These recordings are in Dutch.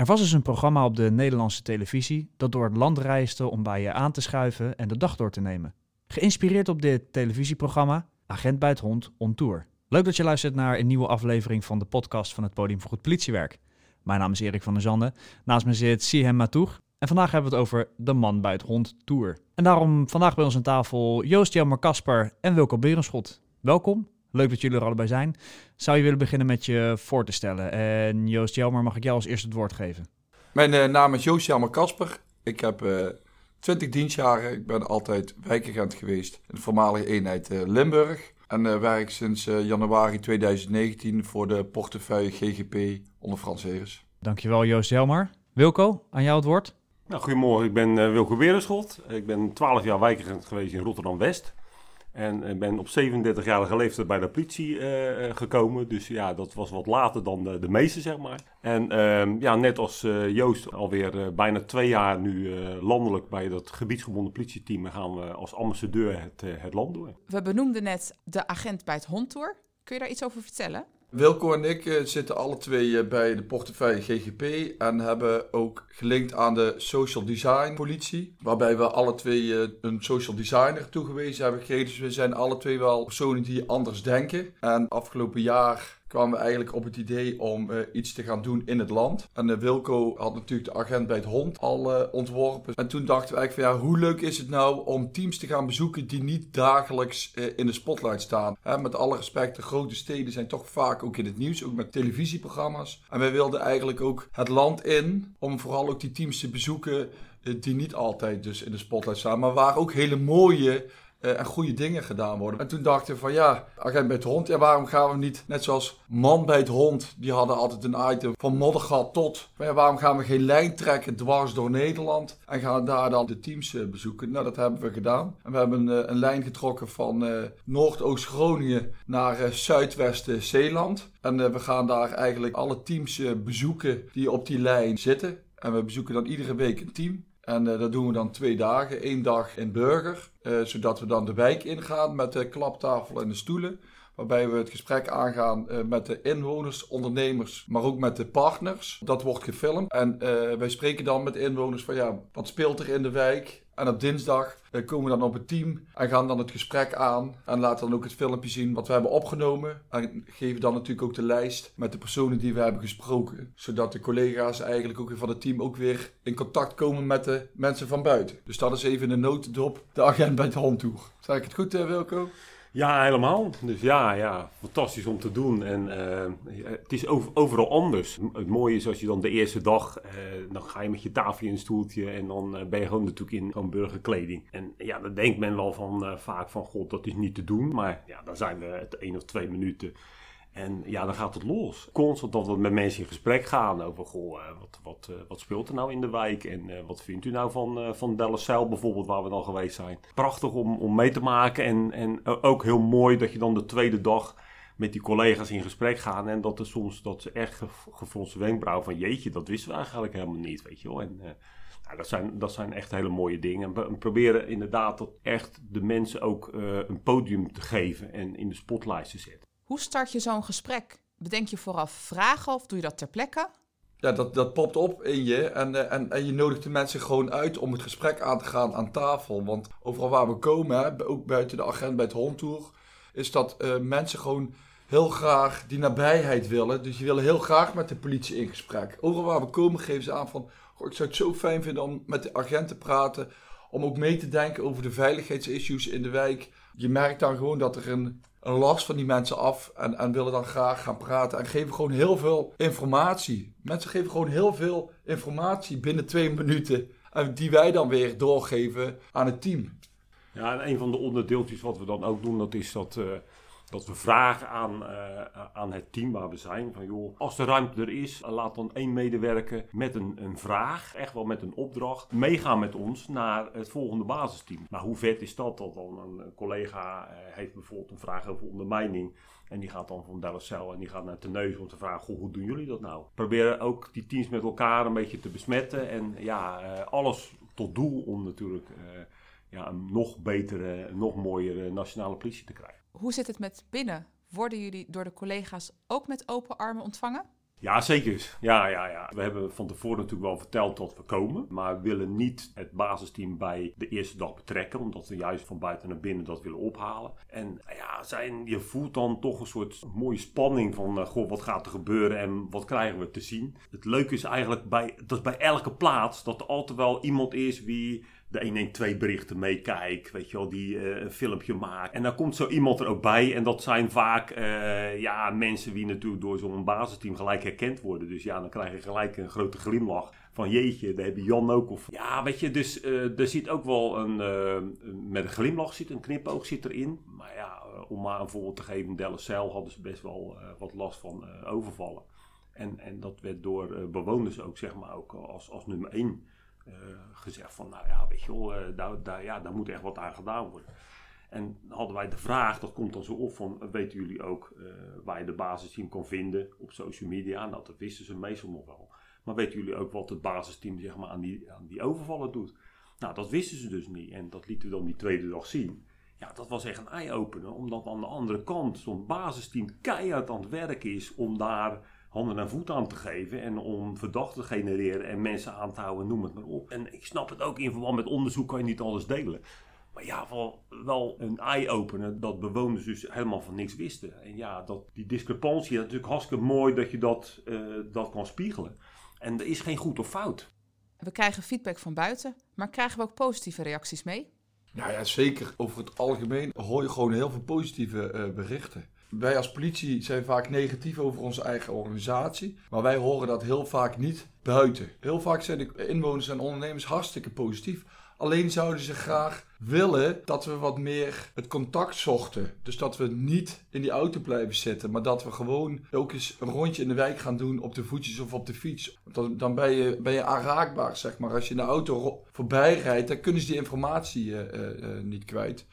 Er was dus een programma op de Nederlandse televisie dat door het land reisde om bij je aan te schuiven en de dag door te nemen. Geïnspireerd op dit televisieprogramma, Agent bij het Hond on Tour. Leuk dat je luistert naar een nieuwe aflevering van de podcast van het Podium voor Goed Politiewerk. Mijn naam is Erik van der Zanden. Naast me zit Sihem Matoeg. En vandaag hebben we het over de Man bij het Hond Tour. En daarom vandaag bij ons aan tafel Joost Jelmer Kasper en Wilco Berenschot. Welkom. Leuk dat jullie er allebei zijn. Zou je willen beginnen met je voor te stellen? En Joost Jelmer, mag ik jou als eerste het woord geven? Mijn uh, naam is Joost Jelmer Kasper. Ik heb uh, 20 dienstjaren. Ik ben altijd wijkagent geweest in de voormalige eenheid uh, Limburg. En werk sinds januari 2019 voor de portefeuille GGP onder Frans Heres. Dankjewel Joost Jelmer. Wilco, aan jou het woord. Nou, goedemorgen, ik ben uh, Wilco Berenschot. Ik ben 12 jaar wijkagent geweest in Rotterdam-West. En ben op 37-jarige leeftijd bij de politie uh, gekomen. Dus ja, dat was wat later dan de, meeste, zeg maar. En uh, ja, net als uh, Joost alweer bijna twee jaar nu landelijk bij dat gebiedsgebonden politieteam... gaan we als ambassadeur het, het land door. We benoemden net de agent bij het hondtour. Kun je daar iets over vertellen? Wilco en ik uh, zitten alle twee uh, bij de portefeuille GGP en hebben ook gelinkt aan de social design politie. Waarbij we alle twee uh, een social designer toegewezen hebben gekregen. Dus we zijn alle twee wel personen die anders denken. En afgelopen jaar kwamen we eigenlijk op het idee om uh, iets te gaan doen in het land. En uh, Wilco had natuurlijk de agent bij het hond al uh, ontworpen. En toen dachten we eigenlijk van ja, hoe leuk is het nou om teams te gaan bezoeken die niet dagelijks in de spotlight staan. Hè, met alle respect, de grote steden zijn toch vaak ook in het nieuws, ook met televisieprogramma's. En wij wilden eigenlijk ook het land in om vooral ook die teams te bezoeken die niet altijd dus in de spotlight staan, maar waar ook hele mooie en goede dingen gedaan worden. En toen dachten we van ja, agent bij het hond, waarom gaan we niet net zoals man bij het hond, die hadden altijd een item van Moddergat tot, ja, waarom gaan we geen lijn trekken dwars door Nederland en gaan daar dan de teams uh, bezoeken. Nou dat hebben we gedaan. En we hebben uh, een lijn getrokken van Noordoost-Groningen naar Zuidwest-Zeeland. En we gaan daar eigenlijk alle teams bezoeken die op die lijn zitten. En we bezoeken dan iedere week een team. En uh, dat doen we dan twee dagen. Eén dag in Burger, uh, zodat we dan de wijk ingaan met de klaptafel en de stoelen. Waarbij we het gesprek aangaan uh, met de inwoners, ondernemers, maar ook met de partners. Dat wordt gefilmd. En wij spreken dan met inwoners van ja, wat speelt er in de wijk? En op dinsdag uh, komen we dan op het team en gaan dan het gesprek aan. En laten dan ook het filmpje zien wat we hebben opgenomen. En geven dan natuurlijk ook de lijst met de personen die we hebben gesproken. Zodat de collega's eigenlijk ook weer van het team ook weer in contact komen met de mensen van buiten. Dus dat is even een notendop, de agent bij het handtoer. Zeg ik het goed, Wilco? Ja, helemaal. Dus ja, ja, fantastisch om te doen. En uh, het is over, overal anders. Het mooie is als je dan de eerste dag, uh, dan ga je met je tafel in een stoeltje en dan uh, ben je gewoon natuurlijk in gewoon burgerkleding. En ja, dan denkt men wel van vaak van, god, dat is niet te doen. Maar ja, dan zijn we het één of twee minuten. En ja, dan gaat het los. Constant dat we met mensen in gesprek gaan over, goh, wat, wat, wat speelt er nou in de wijk? En wat vindt u nou van, van Delfzijl bijvoorbeeld, waar we dan geweest zijn? Prachtig om, om mee te maken en, en ook heel mooi dat je dan de tweede dag met die collega's in gesprek gaan. En dat er soms dat ze echt gefronste wenkbrauw van jeetje, dat wisten we eigenlijk helemaal niet, weet je wel. En, nou, dat, zijn, dat zijn echt hele mooie dingen. En we proberen inderdaad dat echt de mensen ook een podium te geven en in de spotlight te zetten. Hoe start je zo'n gesprek? Bedenk je vooraf vragen of doe je dat ter plekke? Ja, dat, dat popt op in je en, en, en je nodigt de mensen gewoon uit om het gesprek aan te gaan aan tafel. Want overal waar we komen, ook buiten de agent bij het hondtour, is dat uh, mensen gewoon heel graag die nabijheid willen. Dus die willen heel graag met de politie in gesprek. Overal waar we komen geven ze aan van... Goh, ik zou het zo fijn vinden om met de agent te praten. Om ook mee te denken over de veiligheidsissues in de wijk. Je merkt dan gewoon dat er een, een last van die mensen af. En, en willen dan graag gaan praten. En geven gewoon heel veel informatie. Mensen geven gewoon heel veel informatie binnen twee minuten. En die wij dan weer doorgeven aan het team. Ja, en een van de onderdeeltjes wat we dan ook doen, dat is dat... Uh dat we vragen aan, uh, aan het team waar we zijn: van joh, als de ruimte er is, laat dan één medewerker met een, een vraag, echt wel met een opdracht, meegaan met ons naar het volgende basisteam. Maar hoe vet is dat? Dat dan een collega uh, heeft bijvoorbeeld een vraag over ondermijning. En die gaat dan van Delfzijl en die gaat naar Teneus om te vragen: goh, hoe doen jullie dat nou? Proberen ook die teams met elkaar een beetje te besmetten. En ja, uh, alles tot doel om natuurlijk ja, een nog betere, nog mooiere nationale politie te krijgen. Hoe zit het met binnen? Worden jullie door de collega's ook met open armen ontvangen? Ja, zeker. Ja, ja, ja. We hebben van tevoren natuurlijk wel verteld dat we komen. Maar we willen niet het basisteam bij de eerste dag betrekken. Omdat we juist van buiten naar binnen dat willen ophalen. En ja, zijn, je voelt dan toch een soort mooie spanning van... Uh, goh, wat gaat er gebeuren en wat krijgen we te zien? Het leuke is eigenlijk bij, dat bij elke plaats... dat er altijd wel iemand is wie de 112 berichten meekijkt, weet je wel, die uh, een filmpje maakt. En dan komt zo iemand er ook bij en dat zijn vaak uh, ja, mensen die natuurlijk door zo'n basisteam gelijk herkend worden. Dus ja, dan krijg je gelijk een grote glimlach van jeetje, daar heb je Jan ook. Of, ja, weet je, dus uh, er zit ook wel een, met een glimlach zit, een knipoog zit erin. Maar ja, om maar een voorbeeld te geven, Delcel hadden ze best wel wat last van overvallen. En, en dat werd door bewoners ook, zeg maar, ook als, als nummer één gezegd van, nou ja, weet je wel, uh, daar, daar, ja, daar moet echt wat aan gedaan worden. En hadden wij de vraag, dat komt dan zo op van, weten jullie ook uh, waar je de basisteam kan vinden op social media? Nou, dat wisten ze meestal nog wel. Maar weten jullie ook wat het basisteam zeg maar, aan, die, aan die overvallen doet? Nou, dat wisten ze dus niet. En dat lieten we dan die tweede dag zien. Ja, dat was echt een eye-opener. Omdat aan de andere kant zo'n basisteam keihard aan het werk is om daar handen en voeten aan te geven en om verdachten te genereren en mensen aan te houden, noem het maar op. En ik snap het ook in verband met onderzoek kan je niet alles delen. Maar ja, wel, wel een eye-opener dat bewoners dus helemaal van niks wisten. En ja, dat, die discrepantie, dat is natuurlijk hartstikke mooi dat je dat, uh, dat kan spiegelen. En er is geen goed of fout. We krijgen feedback van buiten, maar krijgen we ook positieve reacties mee? Nou ja, zeker. Over het algemeen hoor je gewoon heel veel positieve uh, berichten. Wij als politie zijn vaak negatief over onze eigen organisatie, maar wij horen dat heel vaak niet buiten. Heel vaak zijn de inwoners en ondernemers hartstikke positief. Alleen zouden ze graag willen dat we wat meer het contact zochten. Dus dat we niet in die auto blijven zitten, maar dat we gewoon ook eens een rondje in de wijk gaan doen op de voetjes of op de fiets. Dan, dan ben, je, ben je aanraakbaar, zeg maar. Als je in de auto voorbij rijdt, dan kunnen ze die informatie uh, uh, niet kwijt.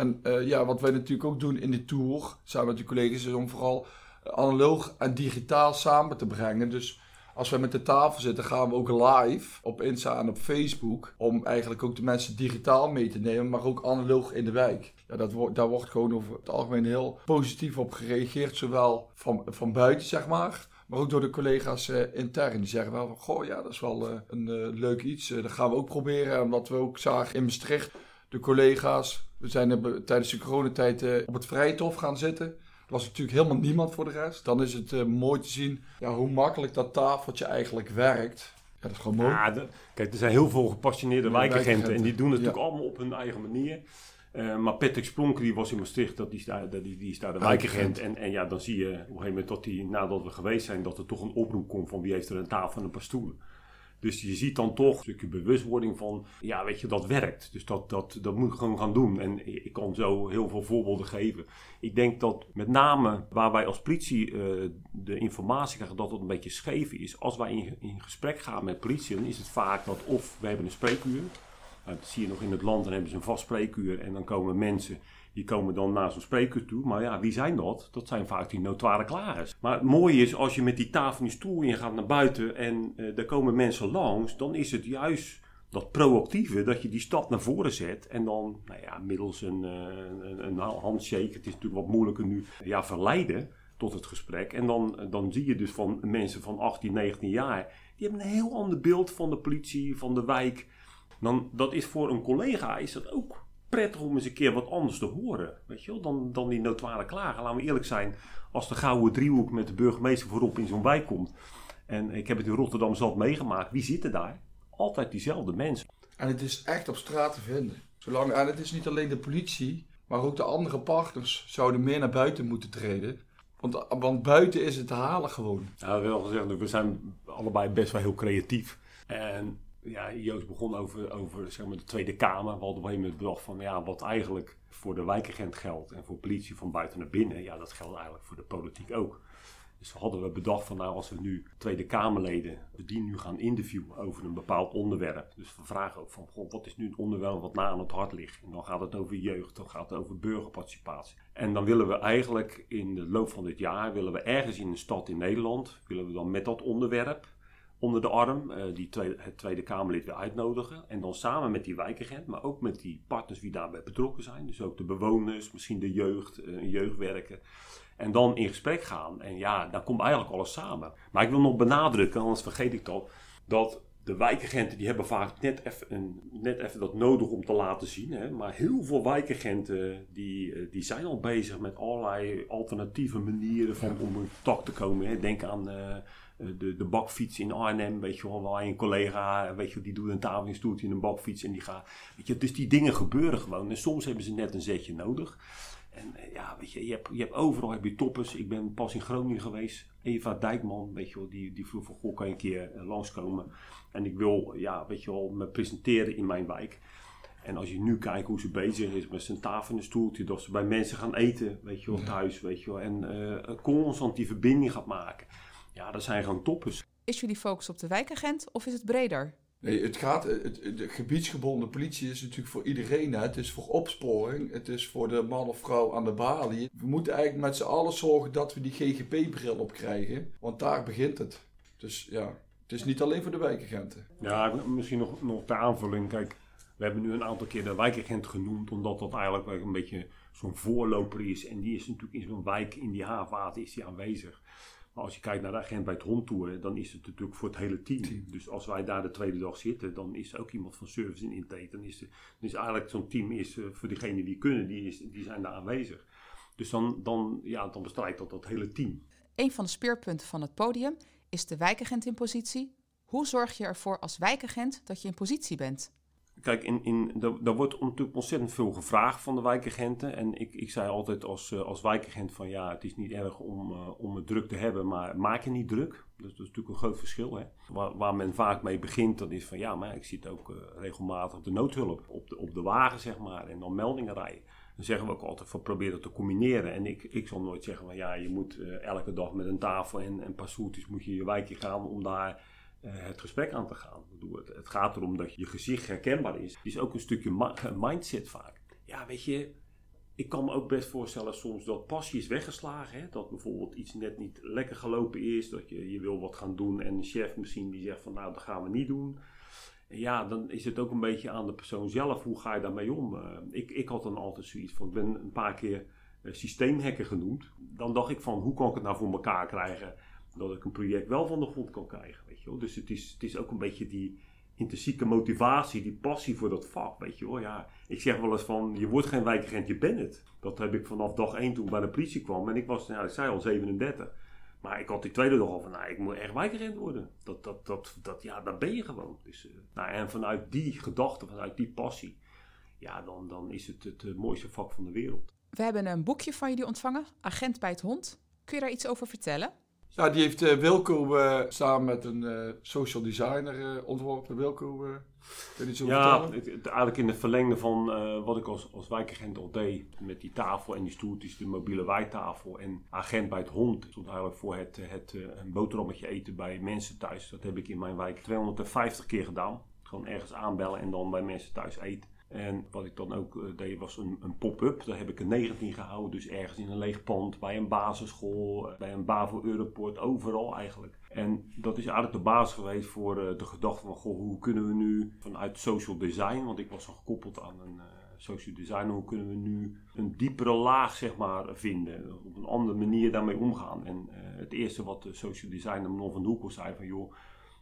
En uh, ja, wat wij natuurlijk ook doen in de tour, samen met de collega's, is om vooral analoog en digitaal samen te brengen. Dus als wij met de tafel zitten, gaan we ook live op Insta en op Facebook. Om eigenlijk ook de mensen digitaal mee te nemen, maar ook analoog in de wijk. Ja, dat wordt, daar wordt gewoon over het algemeen heel positief op gereageerd. Zowel van, van buiten, zeg maar. Maar ook door de collega's uh, intern. Die zeggen wel van, goh, ja, dat is wel een leuk iets. dat gaan we ook proberen. Omdat we ook zagen in Maastricht, de collega's. We zijn er tijdens de coronatijd op het Vrijtof gaan zitten. Er was natuurlijk helemaal niemand voor de rest. Dan is het mooi te zien ja, hoe makkelijk dat tafeltje eigenlijk werkt. Ja, dat is gewoon mooi. Ja, de, kijk, er zijn heel veel gepassioneerde wijkagenten. En die doen het ja. natuurlijk allemaal op hun eigen manier. Uh, maar Patrick Splonker, die was in Maastricht, dat die, is daar, die, die is daar de wijkagent. En, en ja, dan zie je op een gegeven moment dat die, nadat we geweest zijn, dat er toch een oproep komt van wie heeft er een tafel en een paar stoelen. Dus je ziet dan toch een stukje bewustwording van, ja, weet je, dat werkt. Dus dat, dat, dat moet ik gewoon gaan doen. En ik kan zo heel veel voorbeelden geven. Ik denk dat met name waar wij als politie uh, de informatie krijgen, dat het een beetje scheef is. Als wij in, in gesprek gaan met politie, dan is het vaak dat of we hebben een spreekuur. Nou, dat zie je nog in het land, dan hebben ze een vast spreekuur. En dan komen mensen die komen dan naar zo'n spreker toe. Maar ja, wie zijn dat? Dat zijn vaak die notoire klagers. Maar het mooie is, als je met die tafel in je stoel in gaat naar buiten en uh, er komen mensen langs, dan is het juist dat proactieve, dat je die stap naar voren zet en dan, nou ja, middels een, uh, een, een handshake, het is natuurlijk wat moeilijker nu, ja, verleiden tot het gesprek. En dan, dan zie je dus van mensen van 18, 19 jaar, die hebben een heel ander beeld van de politie, van de wijk. Dan, dat is voor een collega is dat ook prettig om eens een keer wat anders te horen. Weet je wel, dan, dan die notoire klagen. Laten we eerlijk zijn, als de gouden driehoek met de burgemeester voorop in zo'n wijk komt. En ik heb het in Rotterdam zelf meegemaakt. Wie zitten daar? Altijd diezelfde mensen. En het is echt op straat te vinden. Zolang, en het is niet alleen de politie, maar ook de andere partners zouden meer naar buiten moeten treden. Want, want buiten is het te halen gewoon. Ja, wel gezegd, we zijn allebei best wel heel creatief. En ja, Joost begon over, over zeg maar, de Tweede Kamer. We hadden op een gegeven moment bedacht van ja, wat eigenlijk voor de wijkagent geldt en voor politie van buiten naar binnen, ja, dat geldt eigenlijk voor de politiek ook. Dus hadden we bedacht van nou, als we nu Tweede Kamerleden, die nu gaan interviewen over een bepaald onderwerp. Dus we vragen ook van, goh, wat is nu het onderwerp wat na aan het hart ligt? En dan gaat het over jeugd, dan gaat het over burgerparticipatie. En dan willen we eigenlijk in de loop van dit jaar, willen we ergens in een stad in Nederland, willen we dan met dat onderwerp onder de arm, uh, die tweede, het Tweede Kamerlid weer uitnodigen. En dan samen met die wijkagent, maar ook met die partners die daarbij betrokken zijn. Dus ook de bewoners, misschien de jeugd, uh, een jeugdwerker. En dan in gesprek gaan. En ja, dan komt eigenlijk alles samen. Maar ik wil nog benadrukken, anders vergeet ik dat. Dat de wijkagenten die hebben vaak net even, net even dat nodig om te laten zien. Hè? Maar heel veel wijkagenten die, eh, die zijn al bezig met allerlei alternatieve manieren van, om in contact te komen. Hè? Denk aan de, de bakfiets in Arnhem, weet je wel, waar een collega, weet je, die doet een tafelingstoeltje in een bakfiets en die gaat. Weet je, dus die dingen gebeuren gewoon. En soms hebben ze net een zetje nodig. En ja, weet je, je hebt, je hebt overal heb je toppers. Ik ben pas in Groningen geweest. Eva Dijkman, weet je wel, die, die vroeg van, goh, kan je een keer langskomen? En ik wil, ja, weet je wel, me presenteren in mijn wijk. En als je nu kijkt hoe ze bezig is met zijn tafel en een stoeltje, dat ze bij mensen gaan eten, weet je wel, thuis, weet je wel. En uh, constant die verbinding gaat maken. Ja, dat zijn gewoon toppers. Is jullie focus op de wijkagent of is het breder? Nee, het gaat, het, de gebiedsgebonden politie is natuurlijk voor iedereen. Hè. Het is voor opsporing, het is voor de man of vrouw aan de balie. We moeten eigenlijk met z'n allen zorgen dat we die GGP-bril op krijgen, want daar begint het. Dus ja, het is niet alleen voor de wijkagenten. Ja, misschien nog, nog ter aanvulling. Kijk, we hebben nu een aantal keer de wijkagent genoemd, omdat dat eigenlijk een beetje zo'n voorloper is. En die is natuurlijk in zo'n wijk, in die havenwater, is die aanwezig. Maar als je kijkt naar de agent bij het rondtoeren, dan is het natuurlijk voor het hele team. Dus als wij daar de tweede dag zitten, dan is er ook iemand van service in intake. Dan is, dus eigenlijk zo'n team is eh, voor diegenen die kunnen, die, is, die zijn daar aanwezig. Dus dan, dan, ja, dan bestrijdt dat dat hele team. Een van de speerpunten van het podium is de wijkagent in positie. Hoe zorg je ervoor als wijkagent dat je in positie bent? Kijk, in, in, er, wordt natuurlijk ontzettend veel gevraagd van de wijkagenten. En ik, ik zei altijd als, eh, als wijkagent van ja, het is niet erg om, uh, om het druk te hebben, maar maak je niet druk. Dat is natuurlijk een groot verschil. Hè? Waar, waar men vaak mee begint, dat is van ja, maar ik zit ook uh, regelmatig de noodhulp op de, op de wagen, zeg maar, en dan meldingen rijden. Dan zeggen we ook altijd van probeer dat te combineren. En ik, ik zal nooit zeggen van ja, je moet elke dag met een tafel en, en een paar moet je je wijkje gaan om daar het gesprek aan te gaan. Het, gaat erom dat je gezicht herkenbaar is. Het is ook een stukje mindset vaak. Ja, weet je, ik kan me ook best voorstellen soms dat passie is weggeslagen. Hè? Dat bijvoorbeeld iets net niet lekker gelopen is. Dat je, je wil wat gaan doen en een chef misschien die zegt van nou dat gaan we niet doen. Ja, dan is het ook een beetje aan de persoon zelf. Hoe ga je daarmee om? Uh, ik, ik had dan altijd zoiets van, ik ben een paar keer systeemhacker genoemd. Dan dacht ik van, hoe kan ik het nou voor elkaar krijgen dat ik een project wel van de grond kan krijgen. Weet je wel? Dus het is, het is ook een beetje die intrinsieke motivatie, die passie voor dat vak. Weet je wel? Ja, ik zeg wel eens van, je wordt geen wijkagent, je bent het. Dat heb ik vanaf dag 1 toen bij de politie kwam. En ik was, nou, ik zei al 37. Maar ik had die tweede dag al van, nou, ik moet echt wijkagent worden. Dat, dat, dat, dat, ja, daar ben je gewoon. Dus, uh, nou, en vanuit die gedachte, vanuit die passie, ja, dan, dan is het het mooiste vak van de wereld. We hebben een boekje van jullie ontvangen, Agent bij het Hond. Kun je daar iets over vertellen? Ja, die heeft uh, Wilco uh, samen met een uh, social designer ontworpen. Wilco, kun je iets over ja? Ja, eigenlijk in het verlengde van wat ik als, als wijkagent al deed. Met die tafel en die stoeltjes, de mobiele wijktafel. En agent bij het hond. stond eigenlijk voor het, het een boterhammetje eten bij mensen thuis. Dat heb ik in mijn wijk 250 keer gedaan. Gewoon ergens aanbellen en dan bij mensen thuis eten. En wat ik dan ook uh, deed was een, een pop-up. Daar heb ik er 19 gehouden. Dus ergens in een leeg pand, bij een basisschool, bij een BAVO Europort, overal eigenlijk. En dat is eigenlijk de basis geweest voor uh, de gedachte van, goh, hoe kunnen we nu vanuit social design, want ik was dan gekoppeld aan een social design, hoe kunnen we nu een diepere laag, zeg maar, vinden. Op een andere manier daarmee omgaan. En het eerste wat de social designer Manon van Doekel zei van, joh,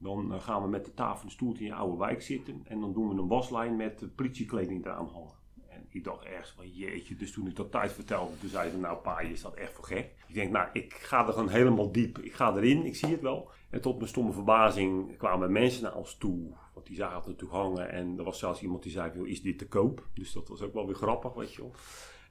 dan eh, gaan we met de tafel en stoeltje in je oude wijk zitten. En dan doen we een waslijn met politiekleding eraan hangen. En ik dacht ergens van jeetje. Dus toen ik dat thuis vertelde, toen zeiden nou pa, je is dat echt voor gek. Ik denk nou, ik ga er gewoon helemaal diep. Ik ga erin, ik zie het wel. En tot mijn stomme verbazing kwamen mensen naar ons toe. Want die zagen het natuurlijk hangen. En er was zelfs iemand die zei, is dit te koop? Dus dat was ook wel weer grappig, weet je wel.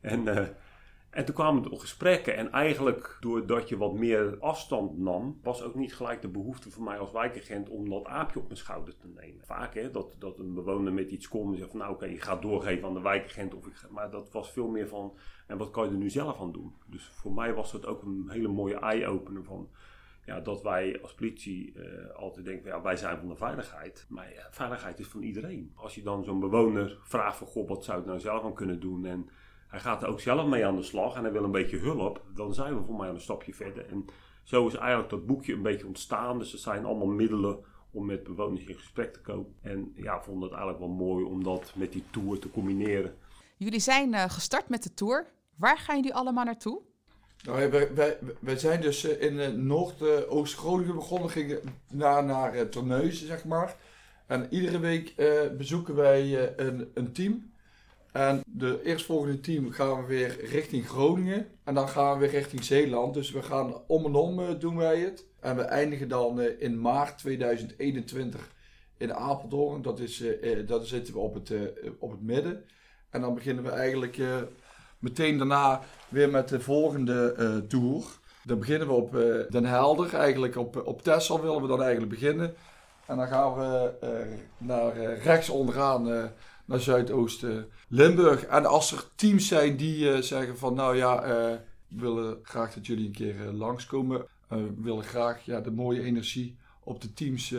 En... Uh, en toen kwamen er gesprekken en eigenlijk doordat je wat meer afstand nam, was ook niet gelijk de behoefte voor mij als wijkagent om dat aapje op mijn schouder te nemen. Vaak hè, dat, dat een bewoner met iets komt en zegt van nou oké, je gaat doorgeven aan de wijkagent. Of ik, maar dat was veel meer van, en wat kan je er nu zelf aan doen? Dus voor mij was dat ook een hele mooie eye-opener van, ja, dat wij als politie uh, altijd denken, ja, wij zijn van de veiligheid. Maar veiligheid is van iedereen. Als je dan zo'n bewoner vraagt van, goh, wat zou ik nou zelf aan kunnen doen? En hij gaat er ook zelf mee aan de slag en hij wil een beetje hulp, dan zijn we voor mij een stapje verder. En zo is eigenlijk dat boekje een beetje ontstaan. Dus er zijn allemaal middelen om met bewoners in gesprek te komen. En ja, vond het eigenlijk wel mooi om dat met die tour te combineren. Jullie zijn uh, gestart met de tour. Waar gaan jullie allemaal naartoe? Nou, wij, wij, wij zijn dus in Noord-Oost-Groningen begonnen, gingen naar, naar Terneuzen, zeg maar. En iedere week bezoeken wij een, een team. En de eerstvolgende team gaan we weer richting Groningen. En dan gaan we weer richting Zeeland. Dus we gaan om en om doen wij het. En we eindigen dan in maart 2021 in Apeldoorn. Dat, is, uh, dat zitten we op het, op het midden. En dan beginnen we eigenlijk meteen daarna weer met de volgende tour. Dan beginnen we op Den Helder, eigenlijk op, op Texel willen we dan eigenlijk beginnen. En dan gaan we naar rechts onderaan naar Zuidoosten Limburg. En als er teams zijn die zeggen van nou ja, we willen graag dat jullie een keer langskomen. we willen graag ja, de mooie energie op de teams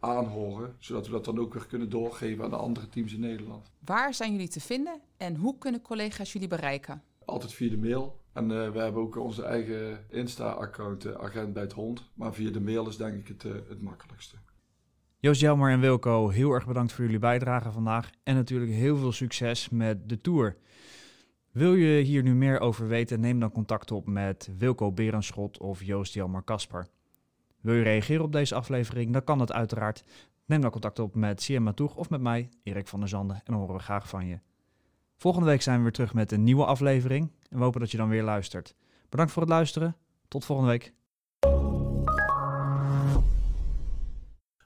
aanhoren, zodat we dat dan ook weer kunnen doorgeven aan de andere teams in Nederland. Waar zijn jullie te vinden en hoe kunnen collega's jullie bereiken? Altijd via de mail. En uh, we hebben ook onze eigen Insta-account, uh, Agent bij het Hond. Maar via de mail is denk ik het, uh, het makkelijkste. Joost Jelmer en Wilco, heel erg bedankt voor jullie bijdrage vandaag. En natuurlijk heel veel succes met de Tour. Wil je hier nu meer over weten, neem dan contact op met Wilco Berenschot of Joost Jelmer Kasper. Wil je reageren op deze aflevering? Dan kan dat uiteraard. Neem dan contact op met Siem Toeg of met mij, Erik van der Zanden, en dan horen we graag van je. Volgende week zijn we weer terug met een nieuwe aflevering en we hopen dat je dan weer luistert. Bedankt voor het luisteren. Tot volgende week.